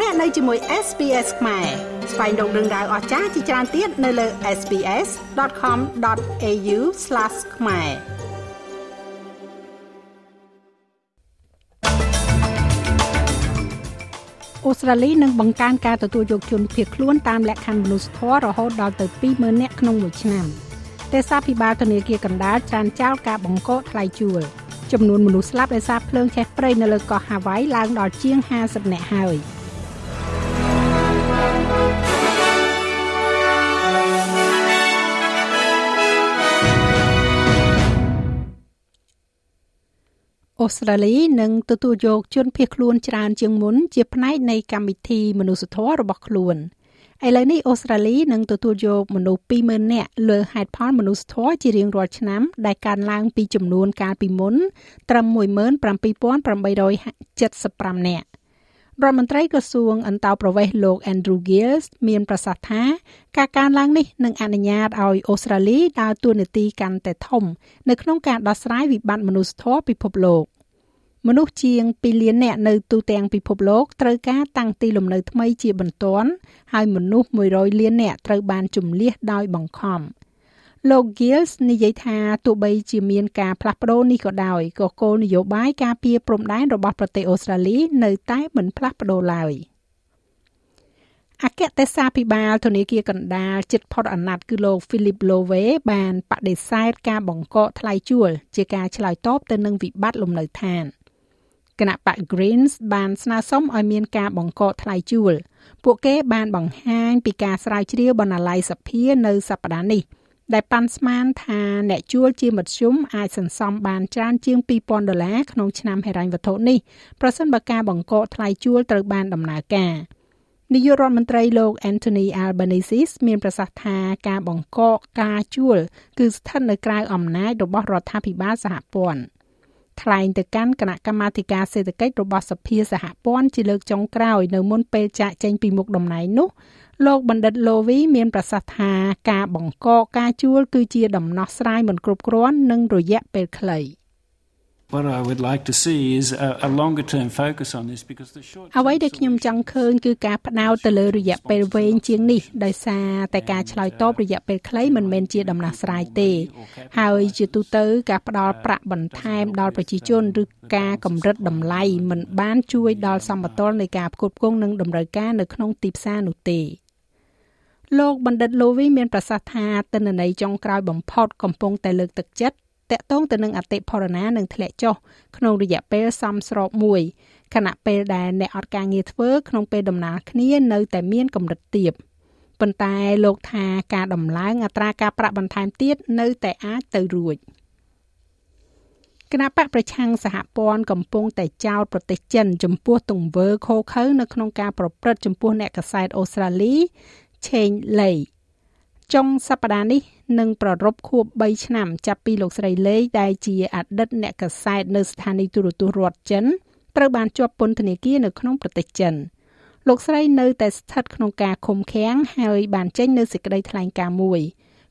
លោកអ្នកនៅជាមួយ SPS ខ្មែរស្វែងរកដឹងដៅអស្ចារ្យជាច្រើនទៀតនៅលើ SPS.com.au/ ខ្មែរអូស្ត្រាលីនឹងបង្កើនការទទួលយកជនភៀសខ្លួនតាមលក្ខខណ្ឌមនុស្សធម៌រហូតដល់ទៅ20,000នាក់ក្នុងមួយឆ្នាំទេសាភិបាលធនាគារកណ្ដាលចានចោលការបង្កកថ្លៃជួលចំនួនមនុស្សស្លាប់ដោយសារភ្លើងឆេះព្រៃនៅលើកោះហាវ៉ៃឡើងដល់ជាង50នាក់ហើយ អូស្ត្រាលីនឹងទទួលយកជនភៀសខ្លួនច្រើនជាងមុនជាផ្នែកនៃកម្មវិធីមនុស្សធម៌របស់ខ្លួន។ឥឡូវនេះអូស្ត្រាលីនឹងទទួលយកមនុស្ស20,000នាក់លើហេតុផលមនុស្សធម៌ជារៀងរាល់ឆ្នាំដែលកើនឡើងពីចំនួនកាលពីមុនត្រឹម17,875នាក់ រដ្ឋមន្ត្រីក្រសួងអន្តោប្រវេសន៍លោក Andrew Gills មានប្រសាសន៍ថាការកើនឡើងនេះនឹងអនុញ្ញាតឲ្យអូស្ត្រាលីដើរតួនាទីកាន់តែធំនៅក្នុងការដោះស្រាយវិបត្តិមនុស្សធម៌ពិភពលោកមនុស្សជាង2លាននាក់នៅទូទាំងពិភពលោកត្រូវការតាំងទីលំនៅថ្មីជាបន្ទាន់ហើយមនុស្ស100លាននាក់ត្រូវបានជំនះដោយបង្ខំ លោក Gills និយាយថាទោះបីជាមានការផ្លាស់ប្ដូរនេះក៏ដោយក៏គោលនយោបាយការពារព្រំដែនរបស់ប្រទេសអូស្ត្រាលីនៅតែមិនផ្លាស់ប្ដូរឡើយអគ្គទេសសាភិបាលធនាគារកណ្ដាលចិត្តផុតអាណត្តិគឺលោក Philip Lowe បានបដិសេធការបង្កកថ្លៃជួល ជាការឆ្លើយតបទៅនឹងវិបត្តិលំនៅឋាន។គណៈបក Greens បានស្នើសុំឲ្យមានការបង្កកថ្លៃជួល ពួកគេបានបង្ហាញពីការស្រាវជ្រាវបណ្ណាល័យសភានៅសប្តាហ៍នេះ ដែលប៉ាន់ស្មានថាអ្នកជួលជាមធ្យមអាចសន្សំបានច្រើនជាង2000ដុល្លារក្នុងឆ្នាំហិរញ្ញវត្ថុនេះប្រសិនបើការបង្កកថ្លៃជួលត្រូវបានដំណើរការនាយករដ្ឋមន្ត្រីលោក Anthony Albanese មានប្រសាសន៍ថាការបង្កកការជួល គឺស្ថិតនៅក្រៅអំណាចរបស់រដ្ឋាភិបាលសហព័ន្ធថ្លែងទៅកាន់គណៈកម្មាធិការសេដ្ឋកិច្ចរបស់សភាសហព័ន្ធជាលើកចុងក្រោយនៅមុនពេលចាកចេញពីមុខតំណែងនោះ លោកបណ្ឌិតលូវីមានប្រសាសន៍ថាការបង្កកការជួលគឺជាដំណោះស្រាយមិនគ្រប់គ្រាន់និងរយៈពេលខ្លី។ What I would like to see is a, a longer term focus on this because the short អ្វីដែលខ្ញុំចង់ឃើញគឺការផ្ដោតទៅលើរយៈពេលវែងជាងនេះដោយសារតែការឆ្លើយតបរយៈពេលខ្លីមិនមែនជាដំណោះស្រាយទេ ហើយជាទូទៅការផ្ដល់ប្រាក់បន្ថែមដល់ប្រជាជនឬការកម្រិតតម្លៃមិនបានជួយដល់សម្បត្តិនៃការផ្គត់ផ្គង់និងតម្រូវការនៅក្នុងទីផ្សារនោះទេ លោកបណ្ឌិតលូវីមានប្រសាសន៍ថាទិន្នន័យចុងក្រោយបំផុតកំពុងតែលើកទឹកចិត្តតកតងទៅនឹងអតិផរណានឹងធ្លាក់ចុះក្នុងរយៈពេលសមស្របមួយខណៈពេលដែលអ្នកអត់ការងារធ្វើក្នុងពេលដំណើរគ្នានៅតែមានកម្រិតទាបប៉ុន្តែលោកថាការដំឡើងអត្រាការប្រាក់បន្ថែមទៀតនៅតែអាចទៅរួចគណៈបកប្រឆាំងសហព័ន្ធកំពុងតែចោទប្រទេសចិនចំពោះទង្វើខុសខើនៅក្នុងការប្រព្រឹត្តចំពោះអ្នកកសែតអូស្ត្រាលី ឆេងឡេចុងសប្តាហ៍នេះនឹងប្រារព្ធខួប3ឆ្នាំចាប់ពីលោកស្រីលេដែលជាអតីតអ្នកកសែតនៅស្ថានីយទូរទស្សន៍រដ្ឋចិនត្រូវបានជាប់ពន្ធនាគារនៅក្នុងប្រទេសចិនលោកស្រីនៅតែស្ថិតក្នុងការឃុំឃាំងហើយបានចេញនៅសេចក្តីថ្លែងការណ៍មួយ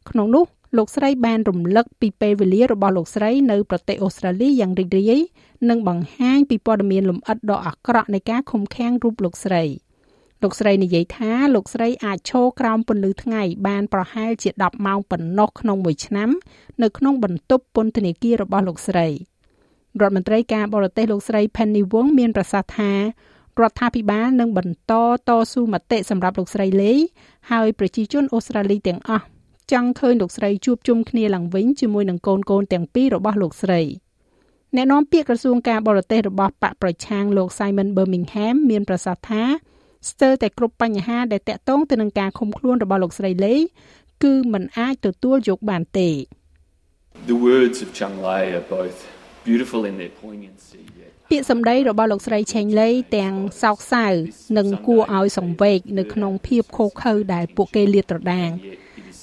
ក្នុងនោះលោកស្រីបានរំលឹកពីពេលវេលារបស់លោកស្រីនៅប្រទេសអូស្ត្រាលីយ៉ាងរីករាយនិងបង្ហាញពីព័ត៌មានលម្អិតដ៏អាក្រក់នៃការឃុំឃាំងរូបលោកស្រី។ លោកស្រីនិយាយថាលោកស្រីអាចឈរក្រោមពន្លឺថ្ងៃបានប្រហែលជា10ម៉ោងប៉ុណ្ណោះក្នុងមួយឆ្នាំ នៅក្នុងបន្ទប់ពន្ធនាគាររបស់លោកស្រីរដ្ឋមន្ត្រីការបរទេសលោកស្រី Penny Wong មានប្រសាសន៍ថារដ្ឋាភិបាលនឹងបន្តតស៊ូមតិសម្រាប់លោកស្រីលេហើយប្រជាជនអូស្ត្រាលីទាំងអស់ចង់ឃើញលោកស្រីជួបជុំគ្នាឡើងវិញជាមួយនឹងកូនកូនទាំងពីររបស់លោកស្រីអ្នកនាំពាក្យក្រសួងការបរទេសរបស់បកប្រឆាំងលោក Simon Birmingham មានប្រសាសន៍ថា ស្ទើរតែគ្រប់បញ្ហាដែលតាក់ទងទៅនឹងការឃុំខ្លួនរបស់លោកស្រីលេគឺមិនអាចទទួលយកបានទេ The words of Chung Lei are both beautiful in their poignancy ពាក្យសម្ដីរបស់លោកស្រីឆេងលីទាំងសោកសៅនិងគួរឲ្យសង្វេគនៅក្នុងភាពខុសខើដែលពួកគេលាតត្រដាង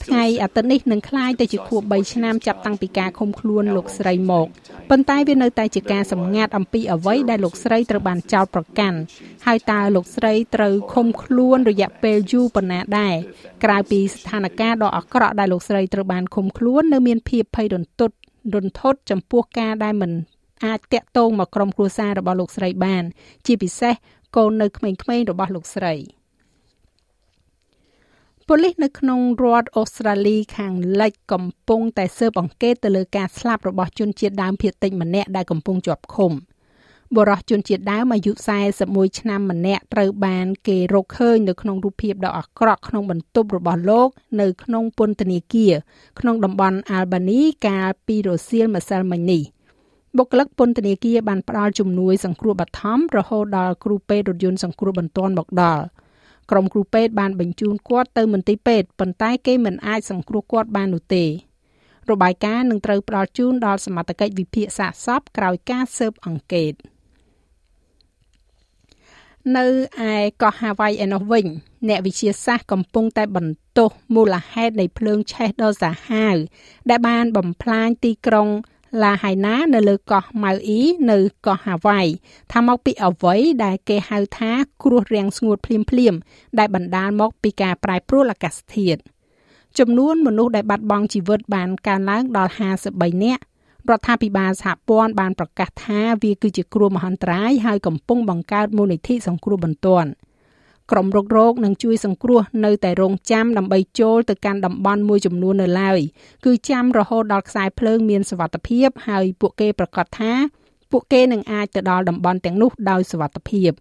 ថ្ងៃអាទិត្យនេះនឹងคล้ายទៅជាខួប3ឆ្នាំចាប់តាំងពីការឃុំខ្លួនលោកស្រីមកប៉ុន្តែវានៅតែជាការសម្ងាត់អំពីអ្វីដែលលោកស្រីត្រូវបានចោទប្រកាន់ហើយតើលោកស្រីត្រូវឃុំខ្លួនរយៈពេលយូរប៉ុណ្ណាដែរក្រៅពីស្ថានភាពដ៏អាក្រក់ដែលលោកស្រីត្រូវបានឃុំខ្លួននៅមានភាពភ័យរន្ធត់រន្ធត់ចំពោះការដែលមិនអាចតាក់ទងមកក្រុមគ្រួសាររបស់លោកស្រីបាន ជាពិសេស កូននៅក្មេងៗរបស់លោកស្រី ប៉ូលីសនៅក្នុងរដ្ឋអូស្ត្រាលីខាងលិចកំពុងតែស៊ើបអង្កេតទៅលើការស្លាប់របស់ជនជាតិដើមភាគតិចម្នាក់ដែលកំពុងជាប់ឃុំ។បុរសជនជាតិដើមអាយុ41ឆ្នាំម្នាក់ត្រូវបានគេរកឃើញនៅក្នុងរូបភាពដ៏អាក្រក់ក្នុងបន្ទប់របស់លោកនៅក្នុងពន្ធនាគារក្នុងតំបន់ Albany កាលពីរសៀលម្សិលមិញនេះបុគ្គលិកពន្ធនាគារបានផ្ដល់ជំនួយសង្គ្រោះបឋមរហូតដល់គ្រូពេទ្យរថយន្តសង្គ្រោះបន្ទាន់មកដល់ ក្រុមគ្រូពេទ្យបានបញ្ជូនគាត់ទៅមន្ទីរពេទ្យប៉ុន្តែគេមិនអាចសង្គ្រោះគាត់បាននោះទេរបាយការណ៍នឹងត្រូវផ្ដល់ជូនដល់សមត្ថកិច្ចវិភាគសាកសពក្រោយការស៊ើបអង្កេត។នៅឯកោះហាវ៉ៃឯណោះវិញ អ្នកវិទ្យាសាស្ត្រកំពុងតែបន្ទោសមូលហេតុនៃភ្លើងឆេះដ៏សាហាវដែលបានបំផ្លាញទីក្រុង ឡាហៃណានៅលើកោះម៉ៅអ៊ីនៅកោះហាវ៉ៃថាមកពីអ្វីដែលគេហៅថាគ្រោះរាំងស្ងួតភ្លាមភ្លាមដែលបណ្ដាលមកពីការប្រែប្រួលអាកាសធាតុចំនួនមនុស្សដែលបាត់បង់ជីវិតបានកើនឡើងដល់53នាក់រដ្ឋាភិបាលសហព័ន្ធបានប្រកាសថាវាគឺជាគ្រោះមហន្តរាយហើយកំពុងបង្កើតមូលនិធិសង្គ្រោះបន្ទាន់ ក្រុមរុករកនឹងជួយសង្គ្រោះនៅតែរងចាំដើម្បីចូលទៅកាន់តំបន់មួយចំនួននៅឡើយគឺចាំរហូតដល់ខ្សែភ្លើងមានសវត្ថភាពហើយពួកគេប្រកាសថាពួកគេនឹងអាចទៅដល់តំបន់ទាំងនោះដោយសវត្ថភាព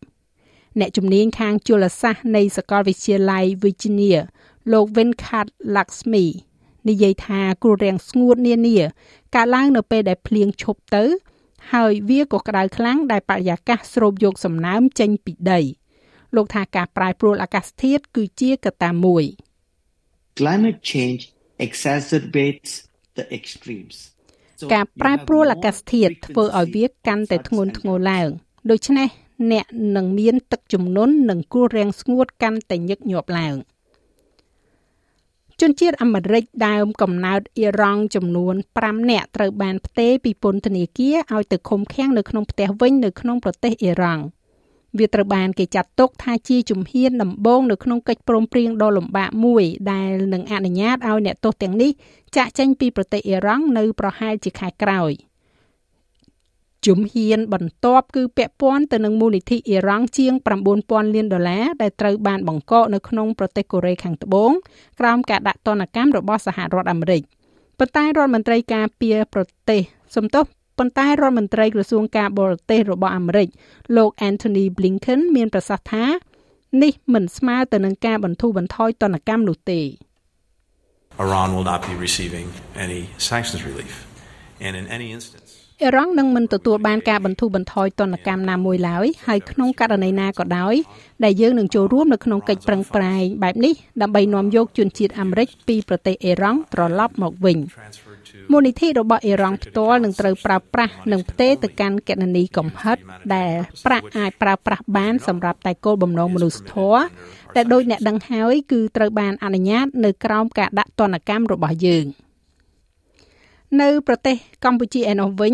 អ្នកជំនាញខាងជលសាស្ត្រនៃសាកលវិទ្យាល័យ Virginia លោក Venkat Lakshmi និយាយថាគ្រោះរាំងស្ងួតនានាកើតឡើងនៅពេលដែលភ្លៀងឈប់ទៅ ហើយវាក៏ក្តៅខ្លាំងដែលបរិយាកាសស្រូបយកសំណើមចេញពីដី លោកថាការប្រែប្រួលអាកាសធាតុគឺជាកត្តាមួយ Climate change exacerbates the extremes ការប្រែប្រួលអាកាសធាតុធ្វើឲ្យវាកាន់តែធ្ងន់ធ្ងរឡើងដូច្នេះអ្នកនឹងមានទឹកជំនន់និងគ្រោះរាំងស្ងួតកាន់តែញឹកញាប់ឡើង។ជនជាតិអាមេរិកដើមកំណើតអ៊ីរ៉ង់ចំនួន5នាក់ត្រូវបានផ្ទេរពីពន្ធនាគារឲ្យទៅឃុំឃាំងនៅក្នុងផ្ទះវិញនៅក្នុងប្រទេសអ៊ីរ៉ង់ វាត្រូវបានគេចាត់ទុកថាជាជំហានដំបូងនៅក្នុងកិច្ចព្រមព្រៀងដ៏លំបាកមួយដែលនឹងអនុញ្ញាតឲ្យអ្នកទោសទាំងនេះចាក់ចេញពីប្រទេសអ៊ីរ៉ង់នៅប្រហែលជាខែក្រោយ។ជំហានបន្ទាប់គឺពាក់ព័ន្ធទៅនឹងមូលនិធិអ៊ីរ៉ង់ជាង9000លានដុល្លារដែលត្រូវបានបង្កកនៅក្នុងប្រទេសកូរ៉េខាងត្បូងក្រោមការដាក់ទណ្ឌកម្មរបស់សហរដ្ឋអាមេរិកប៉ុន្តែរដ្ឋមន្ត្រីការពារប្រទេសសំទោស ប៉ុន្តែរដ្ឋមន្ត្រីក្រសួងការបរទេសរបស់អាមេរិកលោក Anthony Blinken មានប្រសាសន៍ថានេះមិនស្មើទៅនឹងការបន្ធូរបន្ថយទណ្ឌកម្មនោះទេ Iran will not be receiving any sanctions relief and in any instance អ៊ីរ៉ង់នឹងមិនទទួលបានការបន្ធូរបន្ថយទណ្ឌកម្មណាមួយឡើយហើយក្នុងករណីណាក៏ដោយដែលយើងនឹងចូលរួមនៅក្នុងកិច្ចប្រឹងប្រែងបែបនេះដើម្បីនាំយកជនជាតិអាមេរិកពីប្រទេសអ៊ីរ៉ង់ត្រឡប់មកវិញ មូលនិធិរបស់អ៊ីរ៉ង់ផ្ទាល់នឹងត្រូវប្រើប្រាស់និងផ្ទេរទៅកាន់គណនីកំហិត ដែលប្រាក់អាចប្រើប្រាស់បានសម្រាប់តែគោលបំណងមនុស្សធម៌តែដោយអ្នកដឹងហើយគឺត្រូវបានអនុញ្ញាតនៅក្រោមការដាក់ទណ្ឌកម្មរបស់យើង។នៅប្រទេសកម្ពុជាឯណោះវិញ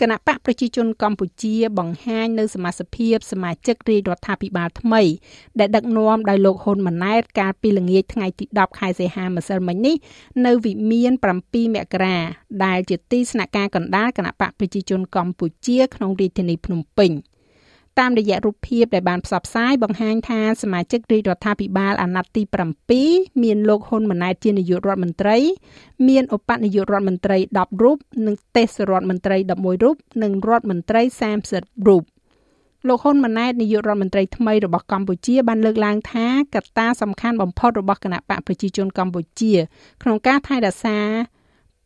គណៈបកប្រជាជនកម្ពុជាបង្ហាញនៅសមាជិកភាពសមាជិករាជរដ្ឋាភិបាលថ្មី ដែលដឹកនាំដោយលោកហ៊ុនម៉ាណែតកាលពីល្ងាចថ្ងៃទី10ខែសីហាម្សិលមិញនេះនៅវិមាន7មករាដែលជាទីស្នាក់ការកណ្ដាលគណៈបកប្រជាជនកម្ពុជាក្នុងរាជធានីភ្នំពេញ។ តាមរយៈរូបភាពដែលបានផ្សព្វផ្សាយបង្ហាញថាសមាជិករាជរដ្ឋាភិបាលអាណត្តិទី7មានលោកហ៊ុនម៉ាណែតជានាយករដ្ឋមន្ត្រី មានឧបនាយករដ្ឋមន្ត្រី10រូបនិងទេសរដ្ឋមន្ត្រី11រូបនិងរដ្ឋមន្ត្រី30រូបលោកហ៊ុនម៉ាណែតនាយករដ្ឋមន្ត្រីថ្មីរបស់កម្ពុជាបានលើកឡើងថាកត្តាសំខាន់បំផុតរបស់គណៈបកប្រជាជនកម្ពុជា ក្នុងការថែរក្សា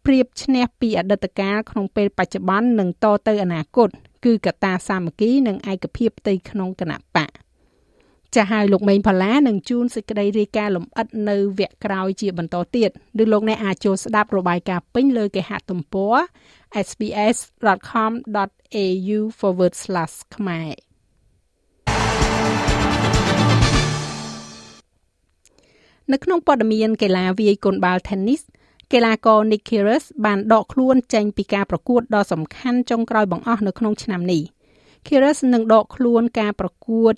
ប្រៀបឈ្នះពីអតីតកាលក្នុងពេលបច្ចុប្បន្ននិងតទៅអនាគតគឺកត្តាសាមគ្គីនិងឯកភាពផ្ទៃក្នុងគណៈបកចាស់ហើយលោកមេងផល្លានឹងជួនសេចក្តីរាយការណ៍លម្អិតនៅវគ្គក្រោយជាបន្តទៀតឬលោកអ្នកអាចចូលស្ដាប់របាយការណ៍ពេញលើគេហទំព័រ sbs.com.au/ ខ្មែរនៅក្នុងព័ត៌មានកីឡាវាយកូនបាល់ Tennis កីឡាករ Nick Kyrgios បានដកខ្លួនចេញពីការប្រកួតដ៏សំខាន់ចុងក្រោយបង្អស់នៅក្នុងឆ្នាំនេះ Kyrgios នឹងដកខ្លួនការប្រកួត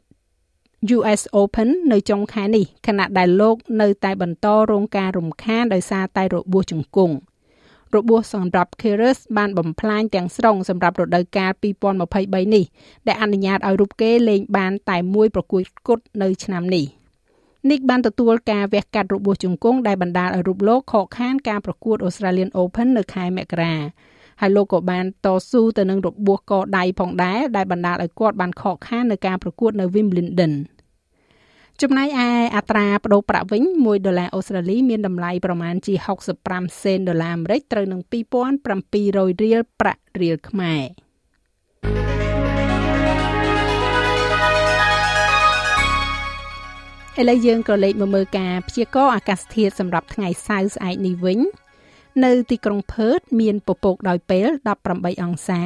US Open នៅចុងខែនេះខណៈដែលលោកនៅតែបន្តរងការរំខានដោយសារតែរបួសជង្គង់ររបួសសម្រាប់ Keras បានបំផ្លាញទាំងស្រុងសម្រាប់រដូវកាល2023នេះដែលអនុញ្ញាតឲ្យរូបគេលេងបានតែមួយប្រកួតគត់នៅឆ្នាំនេះ Nick បានទទួលការវះកាត់របួសជង្គង់ដែលបណ្ដាលឲ្យរូបលោកខកខានការប្រកួត Australian Open នៅខែមករាហើយលោកក៏បានតស៊ូទៅនឹងរបួសកដៃផងដែរដែលបណ្ដាលឲ្យគាត់បានខកខាននៅការប្រកួតនៅ Wimbledon ចំណែកឯអត្រាប្តូរប្រាក់វិញ1ដុល្លារអូស្ត្រាលីមានតម្លៃប្រមាណជា65សេនដុល្លារអាមេរិកត្រូវនឹង2700រៀលប្រាក់រៀលខ្មែរ ឥឡូវយើងក៏លេខមកមើលការព្យាករណ៍អាកាសធាតុសម្រាប់ថ្ងៃសៅរ៍ស្អែកនេះវិញនៅទីក្រុងផឺតមានពពកដោយពេល18អង្សា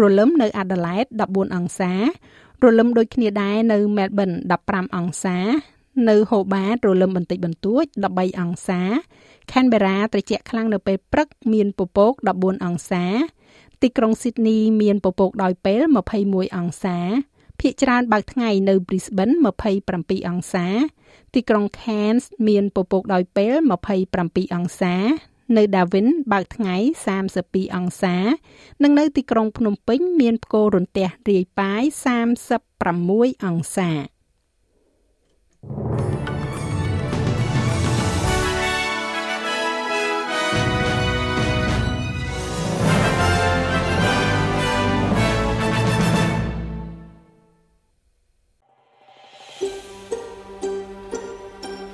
រលឹមនៅអាដាលេដ14អង្សារលឹមដូចគ្នាដែរនៅមែលប៊ន15អង្សា នៅហូបាតរលឹមបន្តិចបន្តួច13អង្សាខេនបេរ៉ាត្រជាក់ខ្លាំងនៅពេលព្រឹកមានពពក14អង្សា ទីក្រុងស៊ីដនីមានពពកដោយពេល21អង្សា ភាគច្រើនបើកថ្ងៃនៅ Brisbane 27អង្សា ទីក្រុង Cairns មានពពកដោយពេល27អង្សា នៅ Darwin បើកថ្ងៃ32អង្សា និងនៅទីក្រុងភ្នំពេញមានផ្គររន្ទះរាយប៉ាយ36អង្សា